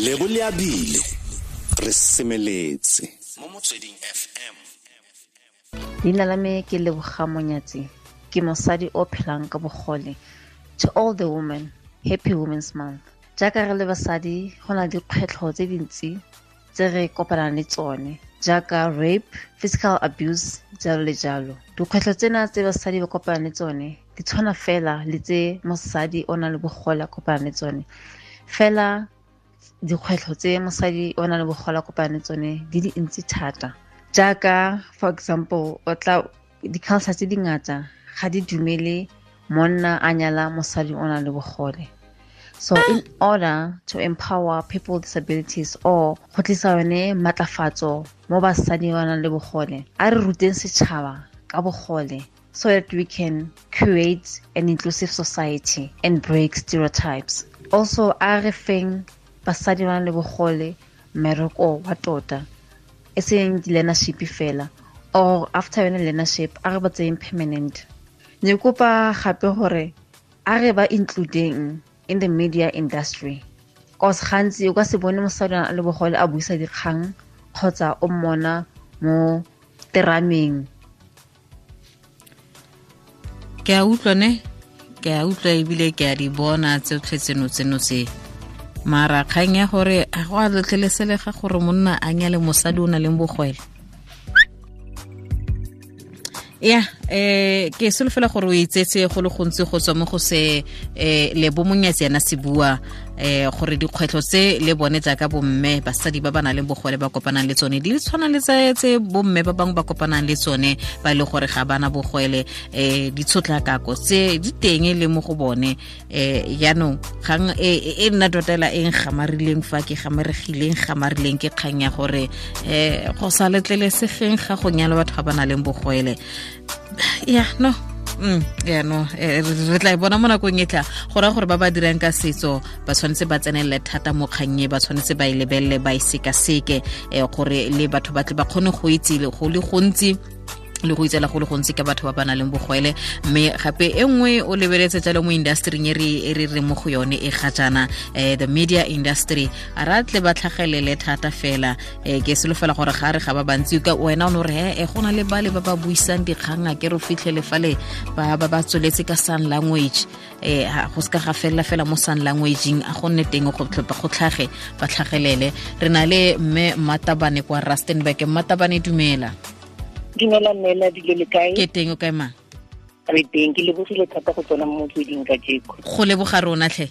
lebo le abile re semeletse. Mo motsweding fm leina la me ke leboga monyatsi ke mosadi o phelang ka bogole. To all the women happy women's month. Jaaka re le basadi go na dikgwetlho tse dintsi tse re kopanang le tsone jaaka rape physical abuse jalo le jalo. Dikgwetlho tsena tse basadi ba kopanang le tsone di tshwana fela le tse mosadi o nang le bogole a kopanang le tsone. Fela dikgwetlho tse mosadi o nang le bogole a kopanang le tsone di dintsi thata. Jaaka for example o tla di-culture tse dingata ga di dumele monna a nyala mosadi o nang le bogole. So in order to empower people with disabilities or go tlisa yone matlafatso mo basadi ba nang le bogole a re ruteng setšhaba ka bogole so that we can create an inclusive society and break stereotypes. Also a re feng basadi ba nang le bogole mmereko wa tota e seng di-learnership fela or after yone learnership a re ba tseyeng permanent. Ne kopa gape gore a re ba includeng in the media industry. Cause gantsi o ka se bone mosadi a le bogole a buisa dikgang kgotsa o mmona mo terameng. Ke a utlwane ke a utlwa ebile ke a di bona tsotlhe tseno tseno tse mara kgang ya gore a go a letleleselega gore monna a nyale mosadi o na leng bogwele. Ya eh ke solofela gore o itsetse go le gontsi go tswa mo go se eh lebo monyatsi yana se bua eh gore dikgwetlho tse le bone jaaka bomme basadi ba ba nang le bogole ba kopanang le tsone di tshwana le tse bomme ba bangwe ba kopanang le tsone ba le gore ga bana bogwele eh ditshotlakako tse di teng le mo go bone. Eh yaanong gang e nna totela e ngamarileng fa ke gamaregileng gamarileng ke kgang ya gore eh go sa letlelesegeng ga go nyala batho ba ba nang le bogwele ya no. Mm ya no. Re tla e bona mo nakong e tla. Go raya gore ba ba dirang ka setso ba tshwanetse ba tsenelele thata mo kgannye ba tshwanetse ba e lebelele ba e sekaseke um gore le batho ba tle ba kgone go itse go le gontsi le go itsela go le gontsi ka batho ba ba nang le bogwele. Mme gape e nngwe o lebeletse jalo mo industryng e re re mo go yone e ga jaana um the media industry. A ra tle ba tlhagelele thata fela. Um ke solofela gore ga re ga ba bantsi ka wena o ne gore e go na le bale ba ba buisang dikgang a ke re fitlhele fale ba ba tsweletse ka sun language. Um go se ka ga felela fela mo sun languageng a go nne teng go tlhage ba tlhagelele. Re na le mme mmatabane kwa rustenburg. Mmatabane dumela dumela mmela dilo le kae? Ke teng o kae mang re teng ke lebogile thata go tsona mo motsweding ka jeko go leboga rona tlhe.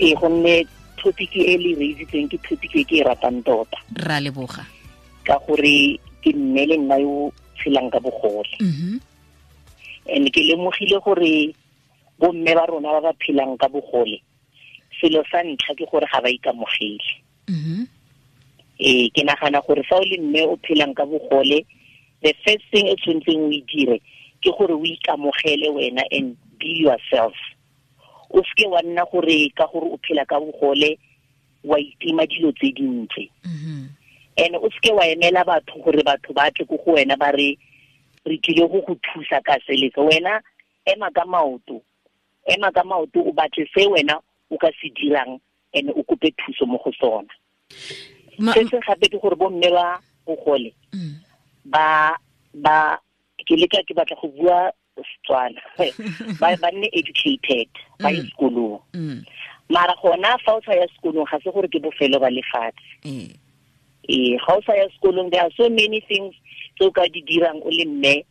Ee gonne topic e le raisitseng ke topic e ke e ratang tota. Ra leboga. Ka gore ke mme le nna yo tshelang ka bogole. And ke lemogile gore bomme ba rona ba ba phelang ka bogole selo sa ntlha ke gore ga ba ikamogele. Ee ke nagana gore fa o le mme o phelang ka bogole the first thing e tshwanetseng o e dire ke gore o ikamogele wena and be yourself. O seke wa nna gore ka gore o phela ka bogole wa itima dilo tse dintle. And o seke wa emela batho gore batho ba tle ko go wena ba re re tlile go go thusa ka seletse wena ema ka maoto ema ka maoto o batle se wena o ka se dirang and o kope thuso mo go sona. Se se gape ke gore bomme ba bogole ba ba ke leka ke batla go bua Setswana. Ba ba nne educated ba ye sekolong. Mara gona fa o sa ya sekolong ga se gore ke bofelo ba lefatshe. Ee ga o sa ya sekolong there are so many things tse o ka di dirang o le mme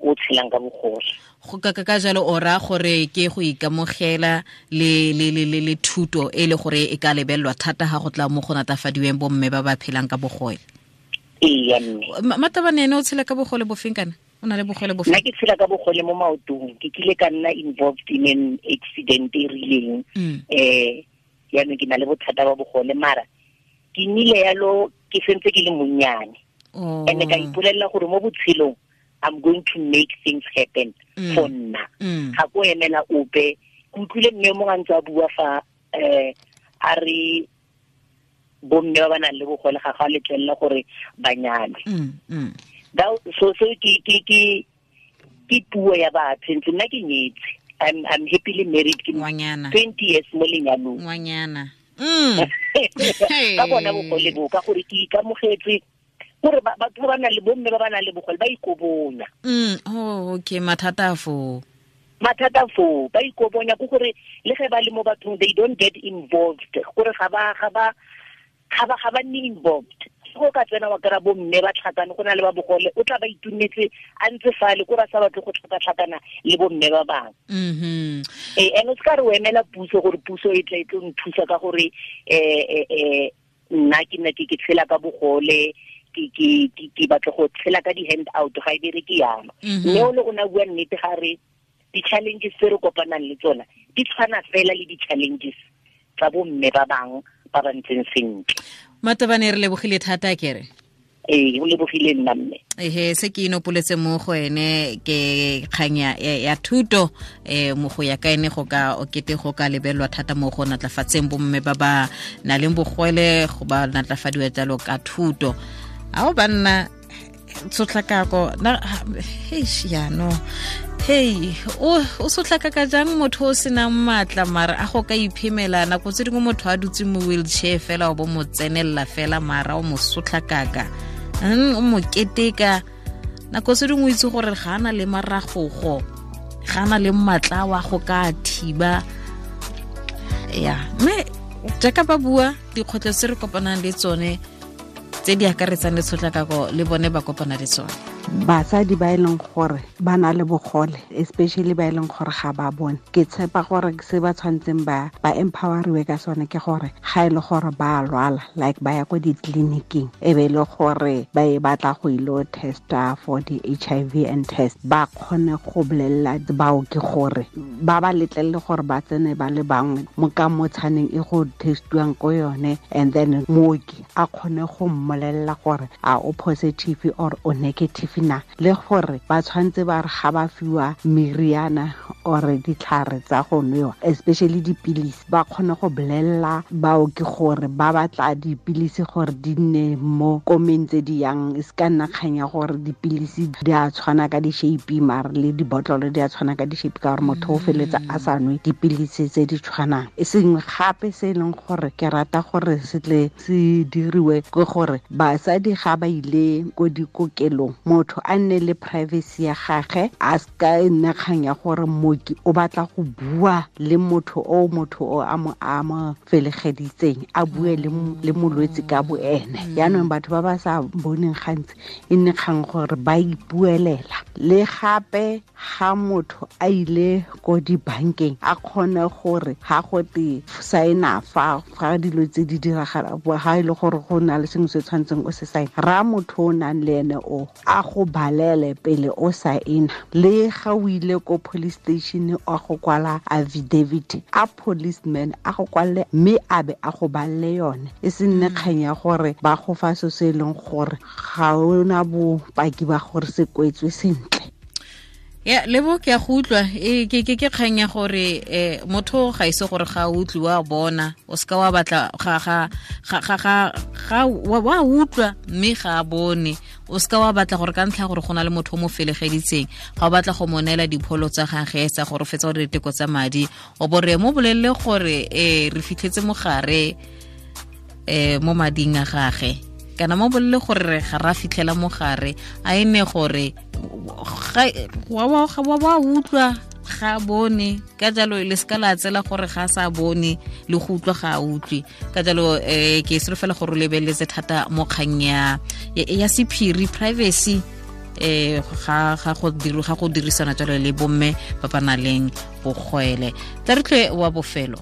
o tshelang ka bogole. Go ka ka jalo o ra gore ke go ikamogela le le le le le thuto e le gore e ka lebellwa thata ga go tla mo go natafadiweng bomme ba ba phelang ka bogole ee mme. Matabane ene o tshela ka bogole bofeng kana? O na le bogole nna ke tshela ka bogole mo maotong. Ke kile ka nna involved in an accident e rileng. Mm. eh yaanong ke na le bothata ba bogole mara ke nnile yalo ke sentse ke le monnyane. Oh. and ka ipolelela gore mo botshelong i'm going to make things happen Mm. for nna. Mm. ga ko emela ope. Ke utlwile mme mo ntse a bua fa eh a re bomme ba ba nang le bogole ga ga letlelela gore ba nyalwe. Mm, mm. So so ke ke ke ke puo ya batho. Ntse nna ke nyetse. I'm i'm happily married. Ke 20 years mo lenyalong. Ngwanyana. Mm. ka bona bogole bo ka gore ke ikamogetse gore batho ba ba nang le bomme ba ba nang le bogole ba ikobonya. Oh okay. Mathata a foo? Mathata foo. Ba ikobonya ke gore le ge ba le mo bathong they don't get involved. Gore ga ba ga ba ga ba ga ba nne involved. Go ka tsena wa kry bomme ba tlhakane go na le ba bogole o tla ba itunetse a ntse fale kore a sa batle go tlhakatlhakana le le bomme ba bangwe mhm ee and o se ka re o emela puso gore puso e tla e tlo nthusa ka gore um nna ke nna ke ke tshela ka bogole ke ke ke batla go tshela ka di-hand out ga e dire ke yana Mhm. mme o le o na bua nnete ga re di-challenges tse re kopanang le tsona di tshwana fela le di-challenges tsa bomme ba bangwe ba ba ntseng sentle. Matabane re lebogile thata kere ee o lebogile nna mme. Ehe se ke inopoletse mo go ene ke kgang ya, thuto. Um mo go ya ka ene go ka okete go ka lebelwa thata mo go natlafatseng bomme ba ba na leng bogwele go ba natlafadiwa jalo ka thuto. A o banna tshotlakako na heish yaano hei o o sotlakaka jang motho o senang maatla mara a go ka iphemela? Nako tse dingwe motho a dutse mo wheelchair fela o bo mo tsenelela fela mara o mo sotlakaka o mo keteka? Nako tse dingwe o itse gore ga a na le maragogo ga a na le maatla wa go ka thiba. Ya mme jaaka ba bua dikgwetlho tse re kopanang le tsone tse di akaretsang le tshotlakako le bone ba kopana le tsone basadi ba e leng gore ba na le bogole especially ba e leng gore ga ba bone. Ke tshepa gore se ba tshwanetseng ba ba empoweriwe ka sone ke gore ga e le gore ba lwala like ba ya ko ditleliniking e be e le gore ba e batla go ilo testa for di-h i v and test. Ba kgone go bolelela bao ke gore ba ba letlelele gore ba tsene ba le bangwe. Mo ka mo tshaneng e go testiwang ko yone and then mooki a kgone go mmolelela gore a o positive or o negative na le gore ba tshwanetse ba re ga ba fiwa meriana or ditlhare tsa go nwewa especially dipilisi. Ba kgone go bolelela bao ke gore ba batla dipilisi gore di nne mo komeng tse di yang. E se ka nna kgang ya gore dipilisi di a tshwana ka di-shape mare le dibotlolo di a tshwana ka di-shape ka gore motho o feletsa a sa nwe dipilisi tse di tshwanang. E sengwe gape se e leng gore ke rata gore se tle se diriwe ke gore basadi ga ba ile ko dikokelong motho a nne le privacy ya gage a ka nna kgang ya gore moki o batla go bua le motho o motho o a mo a mo felegeditseng a bue le mo- le molwetse ka bo ene. Yaanong batho ba ba sa boneng gantsi e nne kgang gore ba ipuelela. Le gape ga motho a ile ko dibankeng a kgone gore ga go te saena fa ga dilo tse di diragala ga e le gore go na le sengwe se tshwanetseng o se saena ra motho o nang le ene o a go balele pele o saena le ga o ile ko police station a go kwala affidavit a policeman a go kwalele mme a be a go balele yone. E se nne kgang ya gore ba go fa so se e leng gore ga ona bopaki ba gore se kwetswe sentle ya lebo ke a go utlwa. E ke ke ke kgang ya gore eh motho ga ise gore ga a utlwe wa bona. O ska wa batla ga ga ga ga ga wa wa utlwa mme ga bone. O ska wa batla gore ka ntlha gore go na le motho mo felegeditseng ga o batla go monela dipholo tsa gage tsa gore fetsa gore diteko tsa madi. O bo re mo bolelele gore eh re fitlhetse mogare eh mo mading a gage kana mo bolele gore re ga ra fitlhela mogare a ene gore ga- wa utlwa ga bone. Ka jalo le se ka la tsela gore ga sa bone le go utlwa ga a utlwe. Ka jalo um ke solofela gore o lebeletse thata mo kgang ya sephiri privacy. Eh ga go dirisana jalo le bomme ba ba nang leng bogwele tla re wa bofelo.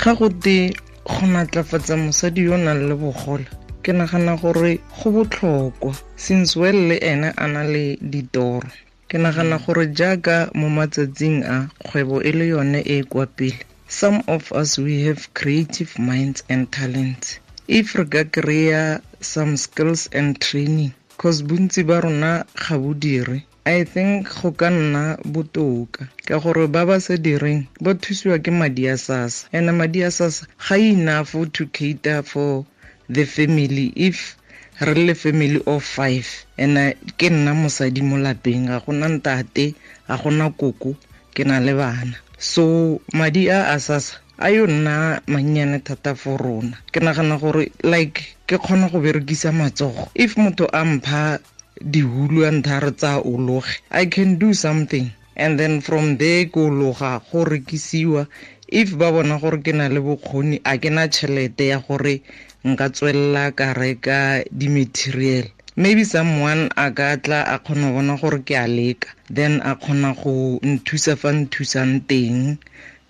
Ga go te go natlafatsa mosadi yo o nang le bogole ke nagana gore go botlhokwa since well le ene a na le ditoro ke nagana gore jaaka mo matsatsing a kgwebo e le yone e e kwa pele. Some of us we have creative minds and talents. If re ka kry-a some skills and training cause bontsi ba rona ga bo dire i think go ka nna botoka. Ka gore ba ba sa direng ba thusiwa ke madi a sasa and madi a sasa ga enough to cater for the family if re le family of five and ke nna mosadi mo lapeng ga gona ntate ga gona koko ke na le bana. So madi a a sasa a yo nna mannyane thata for rona. Ke nagana gore like ke kgona go berekisa matsogo. If motho a mpha dihulu a ntha re tsa ologe i can do something. And then from there ke ologa go rekisiwa. If ba bona gore ke na le bokgoni a ke na tšhelete ya gore nka tswelela ka reka di-material. Maybe someone a ka tla a kgona go bona gore ke a leka then a kgona go nthusa fa nthusang teng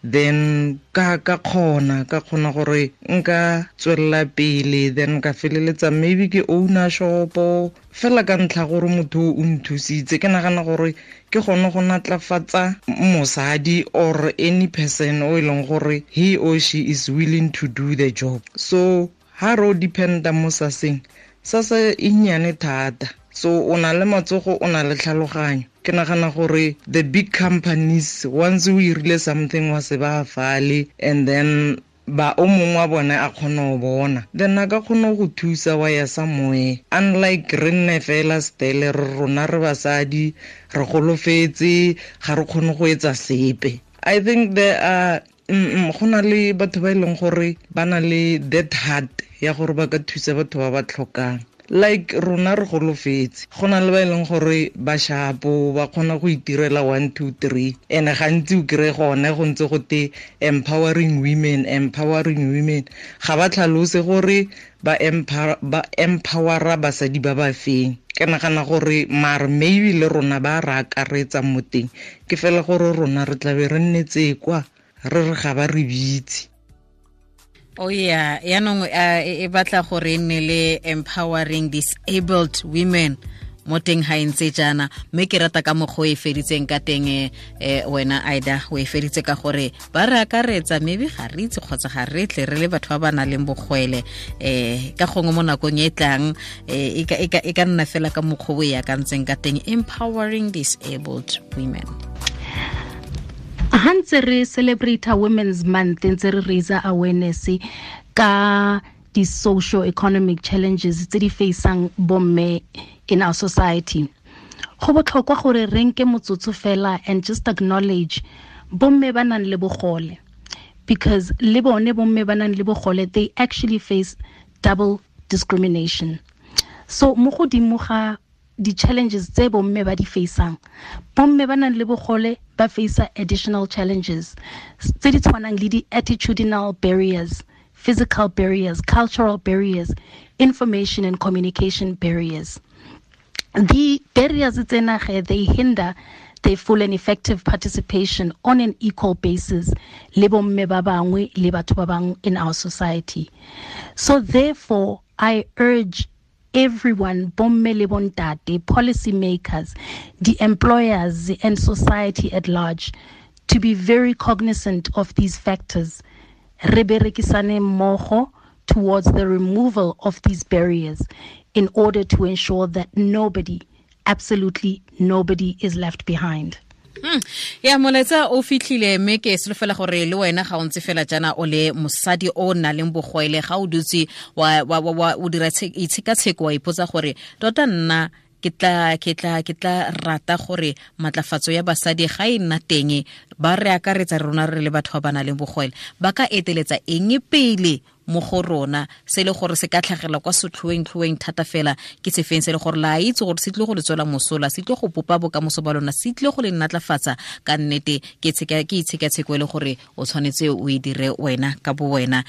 then ka ka kgona ka kgona gore nka tswelela pele then ka feleletsa maybe ke owner shopo. Fela ka ntlha gore motho o nthusitse ke nagana gore ke gone go natlafatsa mosadi or any person o e leng gore he or she is willing to do the job. So ha re o dependa mo saseng sasa e nnyane thata. So o na le matsogo o na le tlhaloganyo. Ke nagana gore the big companies once o irile something wa se ba fale and then ba o mongwe wa bone a kgone go bona. Then a ka kgone go thusa wa ya sa somewhere. Unlike re nne fela stele re rona re basadi re golofetse ga re kgone go etsa sepe. I think there are go na le batho ba e leng gore ba na le that heart ya gore ba ka thusa batho ba ba tlhokang. Like rona re golofetse. Go na le ba e leng gore ba shapo ba kgona go itirela one two three. And gantsi o kry gone go ntse go te empowering women empowering women. Ga ba tlhalose gore ba empowera basadi ba ba feng. Ke nagana gore mare maybe le rona ba re akaretsa mo teng. Ke fela gore rona re tlabe re nnetse kwa re re ga ba re bitse. O oh, ya yaanong e batla gore e nne le empowering disabled women mo teng ga e ntse jaana. Mme ke rata ka mokgwa o e feditseng ka teng e wena aida. O e feditse ka gore ba re akaretsa maybe ga re itse kgotsa ga re tle re le batho ba ba nang leng bogwele. Um ka gongwe mo nakong e tlang e ka nna fela ka mokgwa o e akantseng ka teng empowering disabled women ha ntse re celebrate women's month ntse re raise awareness ka di-social economic challenges tse di faceang bomme in our society. Go botlhokwa gore re nke motsotso fela and just acknowledge bomme ba nang le bogole because le bone bomme ba nang le bogole they actually face double discrimination. So mo godimo ga di-challenges tse bomme ba di faceang bomme ba nang le bogole ba facea additional challenges tse di tshwanang le di-attitudinal barriers physical barriers cultural barriers information and communication barriers. The barriers tsena they hinder their full and effective participation on an equal basis le bomme ba bangwe le batho ba bangwe in our society. So therefore i urge everyone bomme le bontate policymakers the employers and society at large to be very cognizant of these factors re berekisane mmogo towards the removal of these barriers in order to ensure that nobody absolutely nobody is left behind. Ya moletsa o fitlhile mme ke solofela gore le wena ga o ntse fela jaana o le mosadi o na leng bogwele ga o dutse o dira itshekatsheko wa ipotsa gore tota nna ke tla ke tla ke tla rata gore matlafatso ya basadi ga e nna teng ba re akaretsa rona re le batho ba ba nang le bogwele ba ka eteletsa eng pele mo go rona. Se le gore se ka tlhagela kwa setlhoeng-tlhoeng thata fela ke se feng se le gore la itse gore se tlile go le tswela mosola se tlile go bopa bokamoso ba lona se tlile go le natlafatsa ka nnete ke itshekatsheko e le gore o tshwanetse o e dire wena ka bo wena